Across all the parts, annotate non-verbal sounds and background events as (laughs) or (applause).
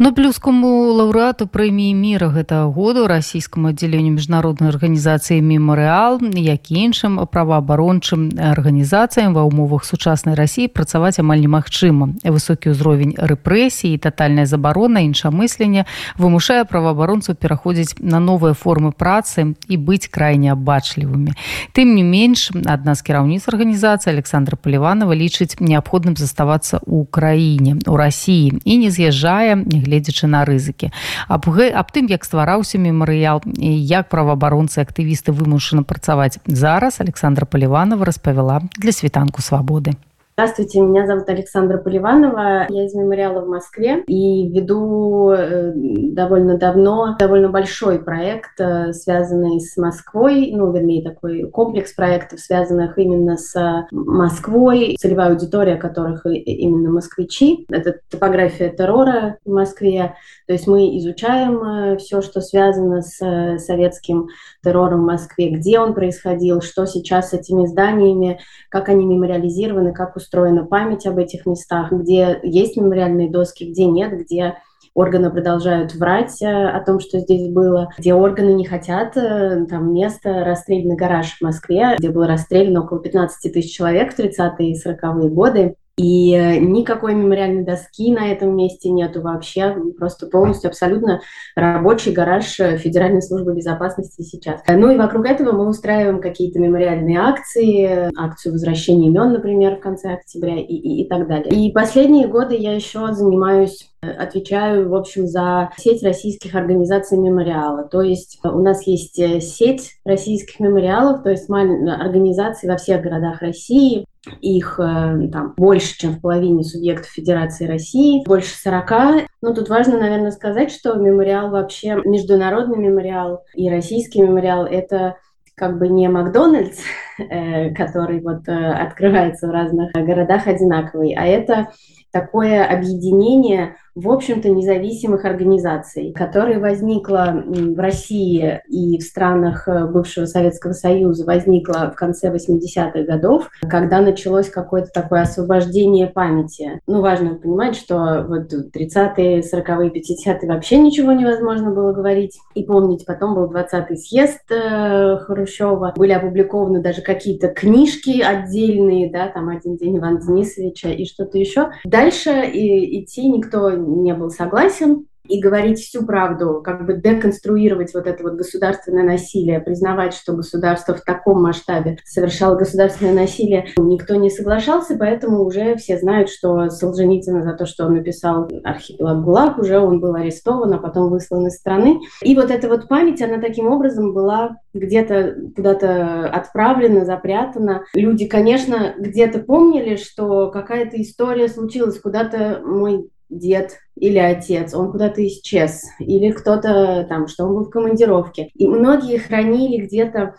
Нобелевскому лаўрэату прэміі міра гэтага году расійскаму аддзяленню міжнароднай арганізацыі мемарыал як іншым праваабарончым арганізацыям ва ўмовах сучаснай рассіі працаваць амаль немагчыма. Высокі ўзровень рэпрэсіі татальная забарона іншамыслення вымушае праваабаронцаў пераходзіць на новыя формы працы і быць крайне абачлівымі тым не менш адна з кіраўніц арганізацыі александра паліванова лічыць неабходным заставацца ў краіне у рассіі і не з'язджае нягледзячы на рызыкі аб, аб тым як ствараўся мемарыял і як праваабаронцы актывісты вымушаны працаваць зараз александра паліванова распавяла для світанку свабоды Здравствуйте, меня зовут Александра Поливанова, я из мемориала в Москве и веду э, довольно давно довольно большой проект, э, связанный с Москвой, ну, вернее, такой комплекс проектов, связанных именно с Москвой, целевая аудитория которых именно москвичи. Это топография террора в Москве, то есть мы изучаем э, все, что связано с советским террором в Москве, где он происходил, что сейчас с этими зданиями, как они мемориализированы, как устроены устроена память об этих местах, где есть мемориальные доски, где нет, где органы продолжают врать э, о том, что здесь было, где органы не хотят, э, там место расстрельный гараж в Москве, где было расстреляно около 15 тысяч человек в 30-е и 40-е годы. И э, никакой мемориальной доски на этом месте нету вообще. Просто полностью абсолютно рабочий гараж э, Федеральной службы безопасности сейчас. Ну и вокруг этого мы устраиваем какие-то мемориальные акции, акцию возвращения имен, например, в конце октября и, и, и так далее. И последние годы я еще занимаюсь отвечаю, в общем, за сеть российских организаций мемориала. То есть у нас есть сеть российских мемориалов, то есть организации во всех городах России, их э, там больше, чем в половине субъектов Федерации России, больше 40. Но тут важно, наверное, сказать, что мемориал вообще, международный мемориал и российский мемориал — это как бы не Макдональдс, (laughs) э, который вот э, открывается в разных городах одинаковый, а это такое объединение в общем-то, независимых организаций, которая возникла в России и в странах э, бывшего Советского Союза, возникла в конце 80-х годов, когда началось какое-то такое освобождение памяти. Ну, важно понимать, что вот 30-е, 40-е, 50-е вообще ничего невозможно было говорить и помнить. Потом был 20-й съезд э, Хрущева, были опубликованы даже какие-то книжки отдельные, да, там «Один день Ивана Денисовича» и что-то еще. Дальше и, идти никто не был согласен и говорить всю правду, как бы деконструировать вот это вот государственное насилие, признавать, что государство в таком масштабе совершало государственное насилие, никто не соглашался, поэтому уже все знают, что Солженицына за то, что он написал «Архипелаг ГУЛАГ», уже он был арестован, а потом выслан из страны. И вот эта вот память, она таким образом была где-то куда-то отправлена, запрятана. Люди, конечно, где-то помнили, что какая-то история случилась, куда-то мой дед или отец, он куда-то исчез, или кто-то там, что он был в командировке. И многие хранили где-то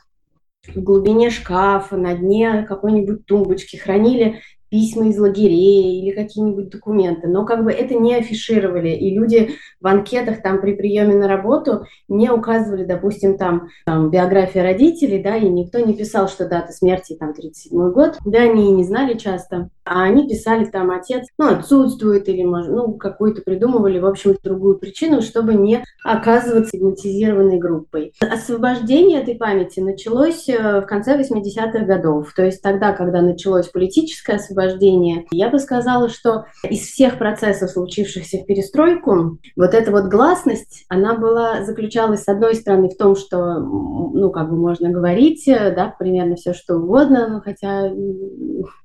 в глубине шкафа, на дне какой-нибудь тумбочки, хранили письма из лагерей или какие-нибудь документы, но как бы это не афишировали, и люди в анкетах там при приеме на работу не указывали, допустим, там, там биография родителей, да, и никто не писал, что дата смерти там 37 год, да, они не знали часто, а они писали там отец, ну, отсутствует или, может, ну, какую-то придумывали, в общем, другую причину, чтобы не оказываться стигматизированной группой. Освобождение этой памяти началось э, в конце 80-х годов, то есть тогда, когда началось политическое освобождение, освобождения. Я бы сказала, что из всех процессов, случившихся в перестройку, вот эта вот гласность, она была, заключалась, с одной стороны, в том, что, ну, как бы можно говорить, да, примерно все, что угодно, ну, хотя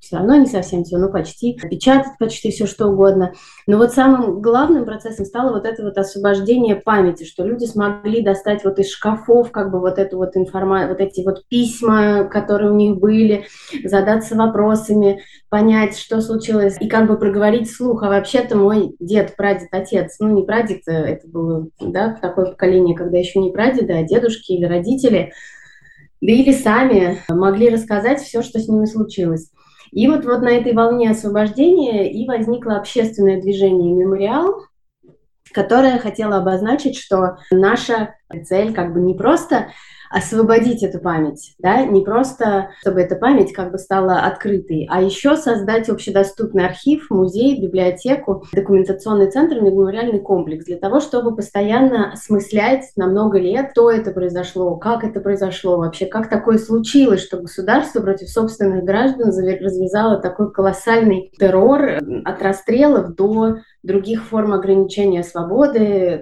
все равно не совсем все, ну, почти, печатать почти все, что угодно. Но вот самым главным процессом стало вот это вот освобождение памяти, что люди смогли достать вот из шкафов, как бы вот эту вот информацию, вот эти вот письма, которые у них были, задаться вопросами, понять, что случилось, и как бы проговорить вслух, а вообще-то мой дед, прадед, отец, ну не прадед, э, это было да, такое поколение, когда еще не прадеды, а дедушки или родители, да или сами могли рассказать все, что с ними случилось. И вот, вот на этой волне освобождения и возникло общественное движение «Мемориал», которое хотело обозначить, что наша цель как бы не просто освободить эту память, да, не просто, чтобы эта память как бы стала открытой, а еще создать общедоступный архив, музей, библиотеку, документационный центр, мемориальный комплекс для того, чтобы постоянно осмыслять на много лет, что это произошло, как это произошло вообще, как такое случилось, что государство против собственных граждан развязало такой колоссальный террор от расстрелов до других форм ограничения свободы,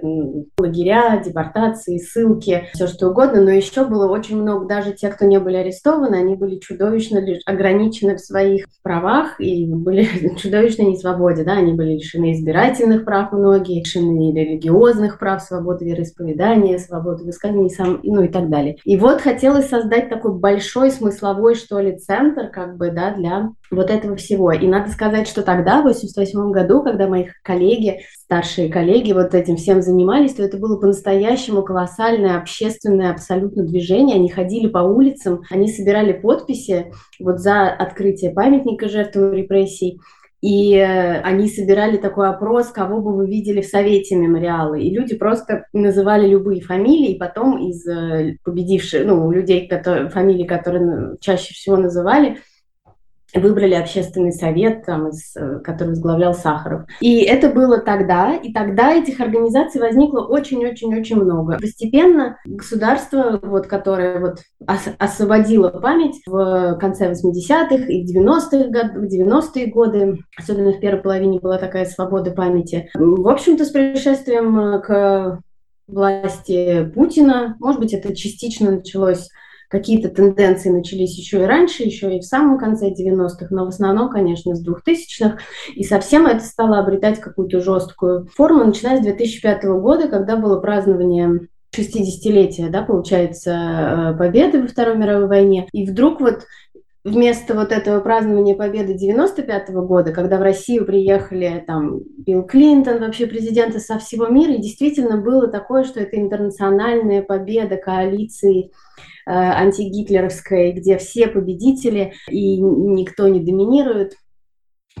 лагеря, депортации, ссылки, все что угодно, но еще было очень много, даже те, кто не были арестованы, они были чудовищно ограничены в своих правах и были (laughs) чудовищно не свободе, да, они были лишены избирательных прав многие, лишены религиозных прав, свободы вероисповедания, свободы высказывания, сам, ну и так далее. И вот хотелось создать такой большой смысловой, что ли, центр, как бы, да, для вот этого всего. И надо сказать, что тогда, в 88 году, когда мои коллеги, старшие коллеги вот этим всем занимались, то это было по-настоящему колоссальное общественное абсолютно движение. Они ходили по улицам, они собирали подписи вот за открытие памятника жертвам репрессий. И э, они собирали такой опрос, кого бы вы видели в Совете мемориала. И люди просто называли любые фамилии, и потом из э, победивших, ну, людей, которые, фамилии, которые чаще всего называли, выбрали общественный совет, там, из, э, который возглавлял Сахаров. И это было тогда, и тогда этих организаций возникло очень-очень-очень много. Постепенно государство, вот, которое вот ос освободило память в конце 80-х и в 90-х год, в 90-е годы, особенно в первой половине была такая свобода памяти. В общем-то, с пришествием к власти Путина, может быть, это частично началось Какие-то тенденции начались еще и раньше, еще и в самом конце 90-х, но в основном, конечно, с 2000-х. И совсем это стало обретать какую-то жесткую форму, начиная с 2005 года, когда было празднование 60-летия, да, получается, э, победы во Второй мировой войне. И вдруг вот вместо вот этого празднования победы 95 -го года, когда в Россию приехали там Билл Клинтон, вообще президенты со всего мира, и действительно было такое, что это интернациональная победа коалиции Э, антигитлеровской, где все победители и никто не доминирует,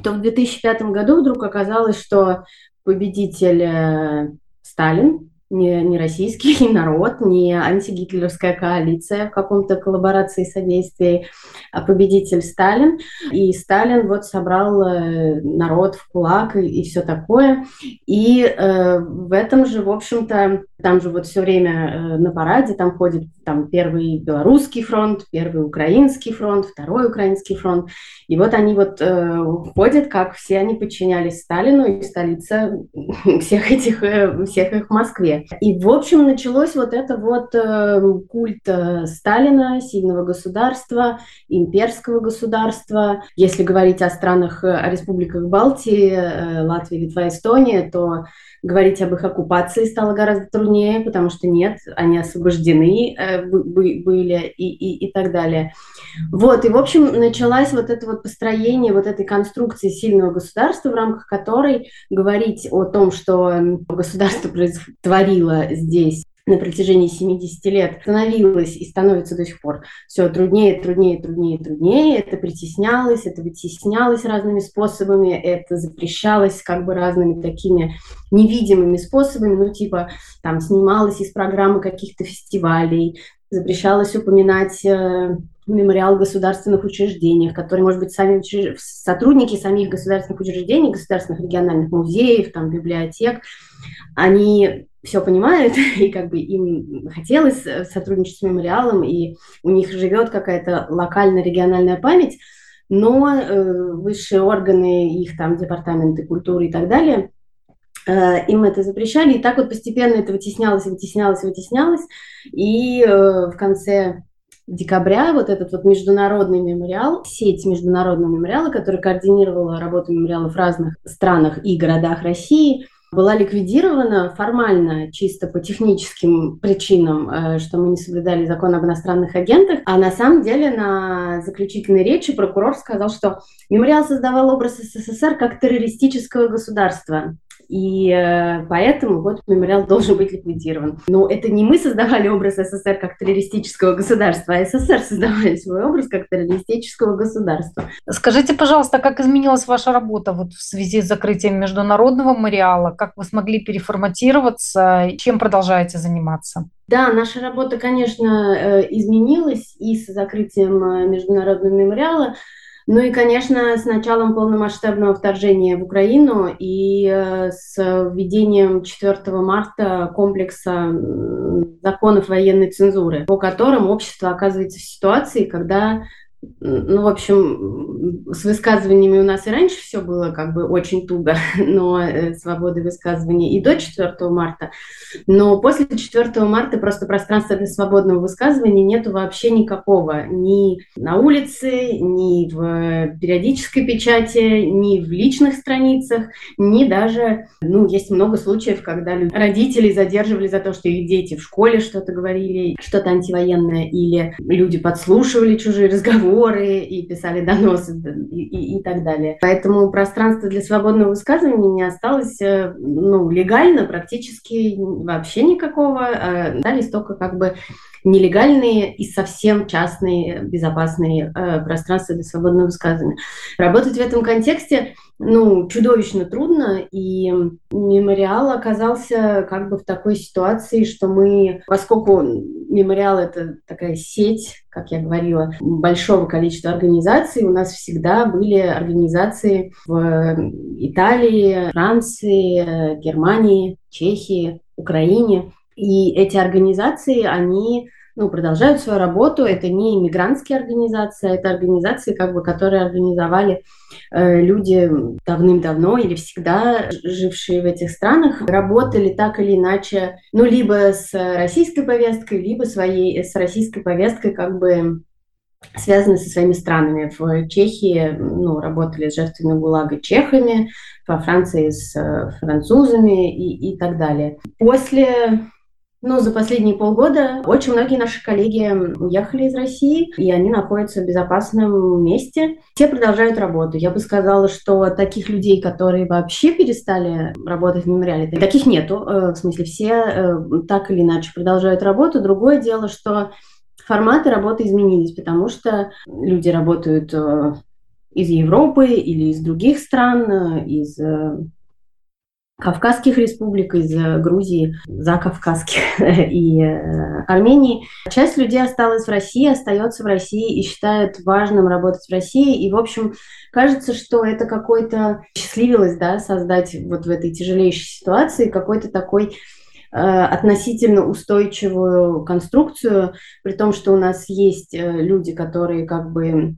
то в 2005 году вдруг оказалось, что победитель э, Сталин, не, не российский (laughs) народ, не антигитлеровская коалиция в каком-то коллаборации содействии, а победитель Сталин. И Сталин вот собрал э, народ в кулак и, и все такое. И э, в этом же, в общем-то, там же вот все время э, на параде там ходит там первый белорусский фронт, первый украинский фронт, второй украинский фронт. И вот они вот э, ходят, как все они подчинялись Сталину и столица (laughs) всех этих, э, всех их в Москве. И, в общем, началось вот это вот э, культ э, Сталина, сильного государства, имперского государства. Если говорить о странах, о республиках Балтии, э, Латвии, Литва, Эстония, то говорить об их оккупации стало гораздо труднее, потому что нет, они освобождены э, были и, и, и так далее. Вот, и, в общем, началось вот это вот построение вот этой конструкции сильного государства, в рамках которой говорить о том, что государство творило здесь на протяжении 70 лет становилось и становится до сих пор все труднее, труднее, труднее, труднее. Это притеснялось, это вытеснялось разными способами, это запрещалось как бы разными такими невидимыми способами, ну типа там снималось из программы каких-то фестивалей, запрещалось упоминать мемориал государственных учреждениях, которые, может быть, сами сотрудники самих государственных учреждений, государственных региональных музеев, там, библиотек, они все понимают, (laughs) и как бы им хотелось э, сотрудничать с мемориалом, и у них живет какая-то локально-региональная память, но э, высшие органы, их там департаменты культуры и так далее, э, им это запрещали, и так вот постепенно это вытеснялось, вытеснялось, вытеснялось, и в конце декабря вот этот вот международный мемориал, сеть международного мемориала, которая координировала работу мемориалов в разных странах и городах России, была ликвидирована формально, чисто по техническим причинам, э, что мы не соблюдали закон об иностранных агентах, а на самом деле на заключительной речи прокурор сказал, что мемориал создавал образ СССР как террористического государства. И э, поэтому вот мемориал должен быть ликвидирован. Но это не мы создавали образ СССР как террористического государства, а СССР создавали свой образ как террористического государства. Скажите, пожалуйста, как изменилась ваша работа вот в связи с закрытием международного мемориала? Как вы смогли переформатироваться? Чем продолжаете заниматься? Да, наша работа, конечно, э, изменилась и с закрытием э, международного мемориала. Ну и, конечно, с началом полномасштабного вторжения в Украину и э, с введением 4 марта комплекса законов военной цензуры, по которым общество оказывается в ситуации, когда ну, в общем, с высказываниями у нас и раньше все было как бы очень туго, (laughs) но э, свободы высказывания и до 4 марта. Но после 4 марта просто пространства для свободного высказывания нету вообще никакого. Ни на улице, ни в периодической печати, ни в личных страницах, ни даже, ну, есть много случаев, когда родители задерживали за то, что их дети в школе что-то говорили, что-то антивоенное, или люди подслушивали чужие разговоры, разговоры и писали доносы и, и, и так далее. Поэтому пространство для свободного высказывания не осталось э, ну, легально практически вообще никакого. А дались только как бы нелегальные и совсем частные безопасные э, пространства для свободного высказывания. Работать в этом контексте ну, чудовищно трудно, и мемориал оказался как бы в такой ситуации, что мы, поскольку мемориал — это такая сеть, как я говорила, большого количества организаций, у нас всегда были организации в Италии, Франции, Германии, Чехии, Украине, и эти организации, они ну, продолжают свою работу. Это не иммигрантские организации, это организации, как бы, которые организовали э, люди давным-давно или всегда жившие в этих странах, работали так или иначе, ну, либо с российской повесткой, либо своей, с российской повесткой как бы связаны со своими странами. В Чехии ну, работали с жертвами ГУЛАГа чехами, во Франции с э, французами и, и так далее. После ну, за последние полгода очень многие наши коллеги уехали из России, и они находятся в безопасном месте. Все продолжают работу. Я бы сказала, что таких людей, которые вообще перестали работать в мемориале, таких нету. Э, в смысле, все э, так или иначе продолжают работу. Другое дело, что форматы работы изменились, потому что люди работают э, из Европы или из других стран, из Кавказских республик, из э, Грузии, закавказских (laughs) и э, Армении. Часть людей осталась в России, остается в России и считает важным работать в России. И, в общем, кажется, что это какой-то счастливилось, да, создать вот в этой тяжелейшей ситуации какой-то такой э, относительно устойчивую конструкцию, при том, что у нас есть люди, которые как бы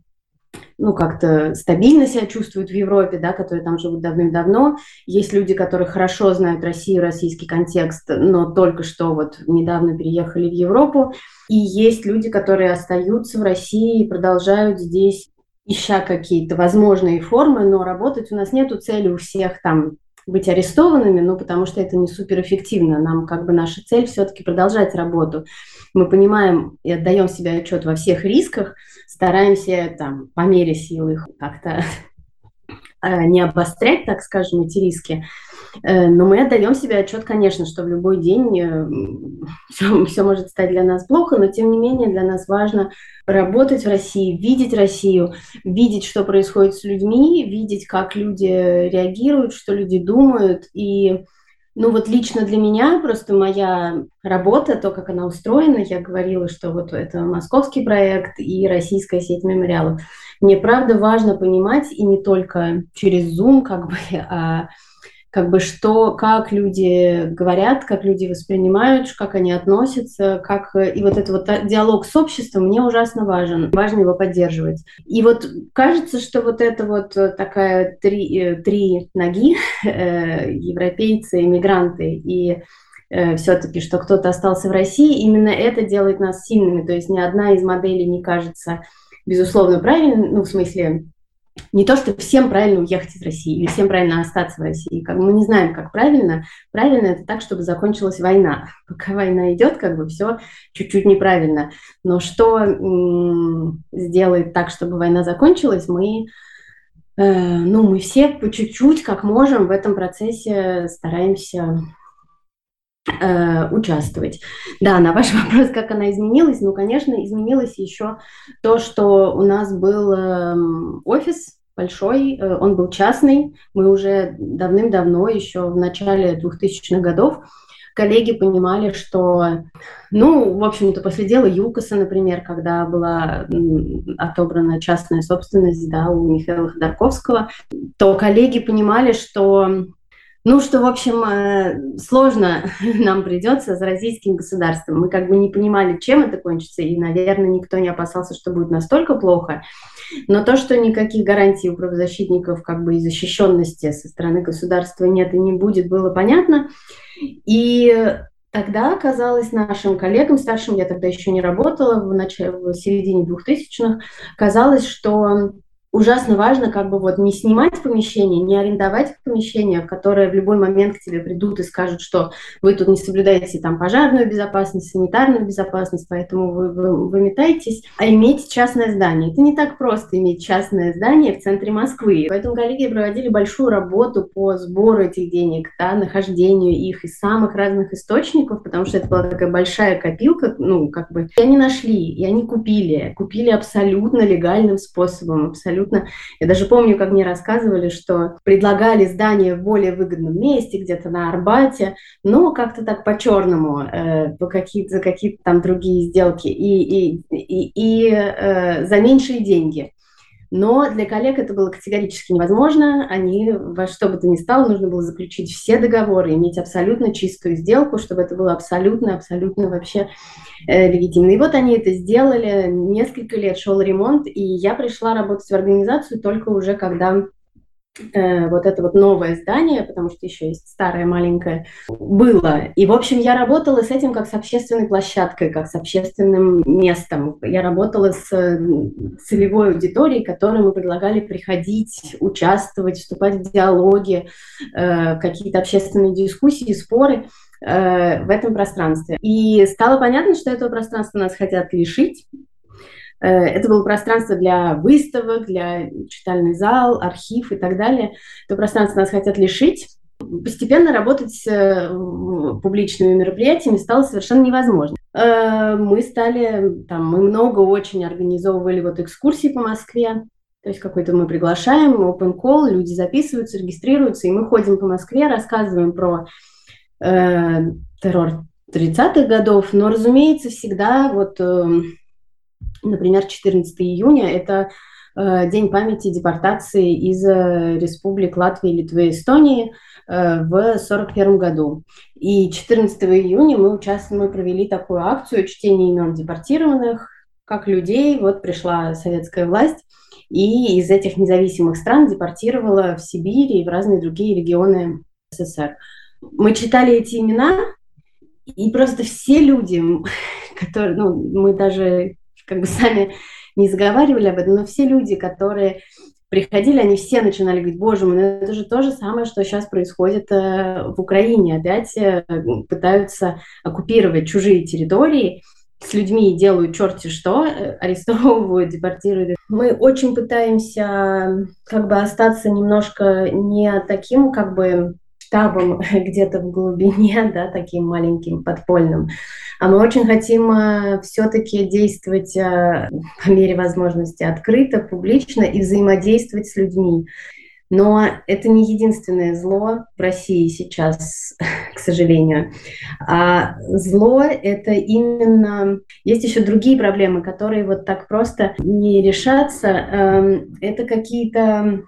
ну, как-то стабильно себя чувствуют в Европе, да, которые там живут давным-давно. Есть люди, которые хорошо знают Россию, российский контекст, но только что вот недавно переехали в Европу. И есть люди, которые остаются в России и продолжают здесь, ища какие-то возможные формы, но работать у нас нету цели у всех там быть арестованными, ну, потому что это не суперэффективно. Нам как бы наша цель все-таки продолжать работу. Мы понимаем и отдаем себе отчет во всех рисках, стараемся там по мере сил их как-то э, (laughs) не обострять, так скажем, эти риски. Э, но мы отдаем себе отчет, конечно, что в любой день все, э, (laughs) все может стать для нас плохо, но тем не менее для нас важно работать в России, видеть Россию, видеть, что происходит с людьми, видеть, как люди реагируют, что люди думают. И, ну вот лично для меня просто моя работа, то, как она устроена, я говорила, что вот это московский проект и российская сеть мемориалов. Мне правда важно понимать, и не только через Zoom, как бы, (laughs) а как бы что, как люди говорят, как люди воспринимают, как они относятся, как и вот этот вот диалог с обществом мне ужасно важен, важно его поддерживать. И вот кажется, что вот это вот такая три, э, три ноги, (laughs) э, европейцы, иммигранты и э, все-таки, что кто-то остался в России, именно это делает нас сильными. То есть ни одна из моделей не кажется безусловно правильной, ну, в смысле, не то, что всем правильно уехать из России или всем правильно остаться в России. Как мы не знаем, как правильно. Правильно это так, чтобы закончилась война. (laughs) Пока война идет, как бы все чуть-чуть неправильно. Но что м- сделает так, чтобы война закончилась, мы э, ну, мы все по чуть-чуть, как можем, в этом процессе стараемся э, участвовать. Да, на ваш (laughs) вопрос, как она изменилась, ну, конечно, изменилось еще то, что у нас был э, офис большой, э, он был частный, мы уже давным-давно, еще в начале 2000-х годов, коллеги понимали, что, ну, в общем-то, после дела ЮКОСа, например, когда была отобрана частная собственность да, у Михаила Ходорковского, то коллеги понимали, что ну, что, в общем, э, сложно (laughs) нам придется с российским государством. Мы как бы не понимали, чем это кончится, и, наверное, никто не опасался, что будет настолько плохо. Но то, что никаких гарантий у правозащитников как бы и защищенности со стороны государства нет и не будет, было понятно. И тогда казалось нашим коллегам, старшим, я тогда еще не работала, в, начале, в середине 2000-х, казалось, что ужасно важно как бы вот не снимать помещение, не арендовать помещение, которое в любой момент к тебе придут и скажут, что вы тут не соблюдаете там пожарную безопасность, санитарную безопасность, поэтому вы, вы выметаетесь, а иметь частное здание. Это не так просто иметь частное здание в центре Москвы. Поэтому коллеги проводили большую работу по сбору этих денег, да, нахождению их из самых разных источников, потому что это была такая большая копилка, ну, как бы, и они нашли, и они купили, купили абсолютно легальным способом, абсолютно абсолютно. Я даже помню, как мне рассказывали, что предлагали здание в более выгодном месте, где-то на Арбате, но как-то так по-черному, э, по какие-то, за какие-то там другие сделки и, и, и, и э, за меньшие деньги. Но для коллег это было категорически невозможно. Они во что бы то ни стало, нужно было заключить все договоры, иметь абсолютно чистую сделку, чтобы это было абсолютно, абсолютно вообще э, легитимно. И вот они это сделали. Несколько лет шел ремонт, и я пришла работать в организацию только уже когда э, вот это вот новое здание, потому что еще есть старое маленькое, было. И, в общем, я работала с этим как с общественной площадкой, как с общественным местом. Я работала с целевой аудиторией, которой мы предлагали приходить, участвовать, вступать в диалоги, э, какие-то общественные дискуссии, споры э, в этом пространстве. И стало понятно, что этого пространства нас хотят лишить, это было пространство для выставок, для читальный зал, архив и так далее. Это пространство нас хотят лишить. Постепенно работать с э, публичными мероприятиями стало совершенно невозможно. Э, мы стали, там, мы много очень организовывали вот экскурсии по Москве, то есть какой-то мы приглашаем, open call, люди записываются, регистрируются, и мы ходим по Москве, рассказываем про э, террор 30-х годов, но, разумеется, всегда вот э, Например, 14 июня – это э, День памяти депортации из э, республик Латвии, Литвы и Эстонии э, в 1941 году. И 14 июня мы, участвовали, мы провели такую акцию чтения имен депортированных, как людей. Вот пришла советская власть и из этих независимых стран депортировала в Сибирь и в разные другие регионы СССР. Мы читали эти имена, и просто все люди, (laughs) которые, ну, мы даже как бы сами не заговаривали об этом, но все люди, которые приходили, они все начинали говорить, боже мой, ну это же то же самое, что сейчас происходит э, в Украине. Опять э, пытаются оккупировать чужие территории, с людьми делают черти что, э, арестовывают, депортируют. Мы очень пытаемся как бы остаться немножко не таким как бы штабом (laughs) где-то в глубине, да, таким маленьким подпольным, а мы очень хотим э, все-таки действовать э, по мере возможности открыто, публично и взаимодействовать с людьми. Но это не единственное зло в России сейчас, (laughs) к сожалению. А зло — это именно... Есть еще другие проблемы, которые вот так просто не решатся. Эм, это какие-то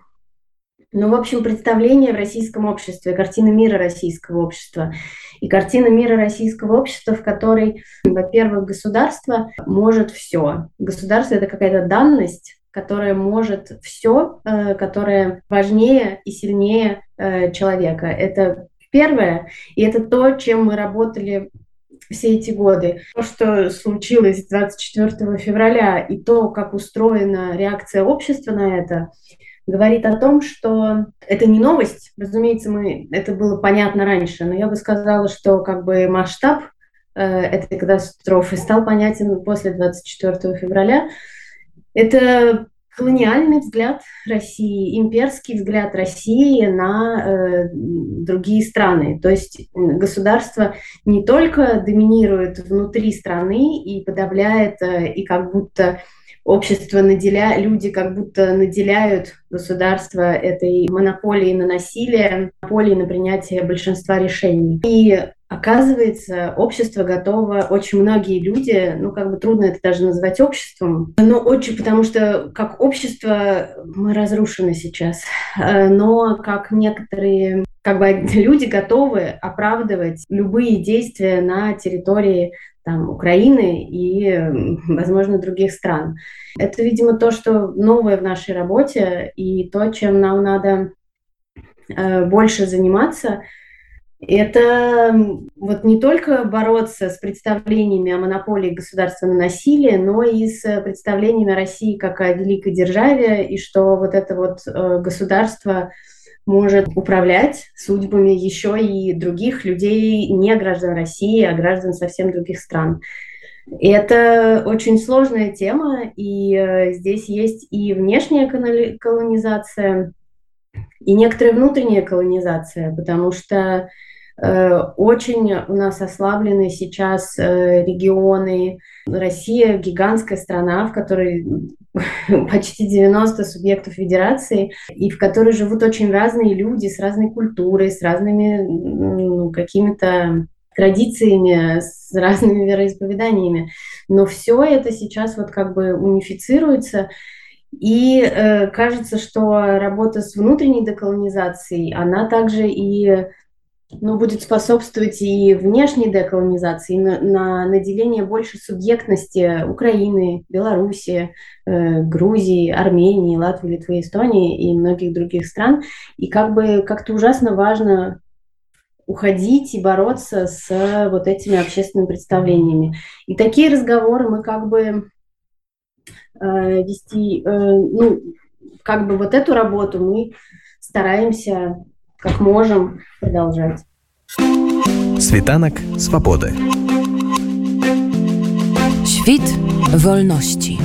ну, в общем, представление в российском обществе, картина мира российского общества. И картина мира российского общества, в которой, во-первых, государство может все. Государство — это какая-то данность, которая может все, э, которая важнее и сильнее э, человека. Это первое, и это то, чем мы работали все эти годы. То, что случилось 24 февраля, и то, как устроена реакция общества на это, говорит о том, что это не новость, разумеется, мы, это было понятно раньше, но я бы сказала, что как бы масштаб э, этой катастрофы стал понятен после 24 февраля. Это колониальный взгляд России, имперский взгляд России на э, другие страны. То есть государство не только доминирует внутри страны и подавляет, э, и как будто общество наделяет, люди как будто наделяют государство этой монополией на насилие, монополией на принятие большинства решений. И Оказывается, общество готово, очень многие люди, ну как бы трудно это даже назвать обществом, но очень, потому что как общество мы разрушены сейчас, э, но как некоторые как бы (laughs) люди готовы оправдывать любые действия на территории там, Украины и, возможно, других стран. Это, видимо, то, что новое в нашей работе и то, чем нам надо э, больше заниматься – это вот не только бороться с представлениями о монополии государства на насилие, но и с представлениями о России как о великой державе, и что вот это вот э, государство может управлять судьбами еще и других людей, не граждан России, а граждан совсем других стран. И это очень сложная тема, и э, здесь есть и внешняя колонизация, и некоторая внутренняя колонизация, потому что очень у нас ослаблены сейчас э, регионы. Россия гигантская страна, в которой (laughs) почти 90 субъектов федерации, и в которой живут очень разные люди с разной культурой, с разными ну, какими-то традициями, с разными вероисповеданиями. Но все это сейчас вот как бы унифицируется, и э, кажется, что работа с внутренней деколонизацией, она также и ну, будет способствовать и внешней деколонизации, и на, на наделение больше субъектности Украины, Белоруссии, э, Грузии, Армении, Латвии, Литвы, Эстонии и многих других стран. И как бы как-то ужасно важно уходить и бороться с вот этими общественными представлениями. И такие разговоры мы как бы э, вести, э, ну, как бы вот эту работу мы стараемся как можем продолжать. Світанак свободы. Świt wolności.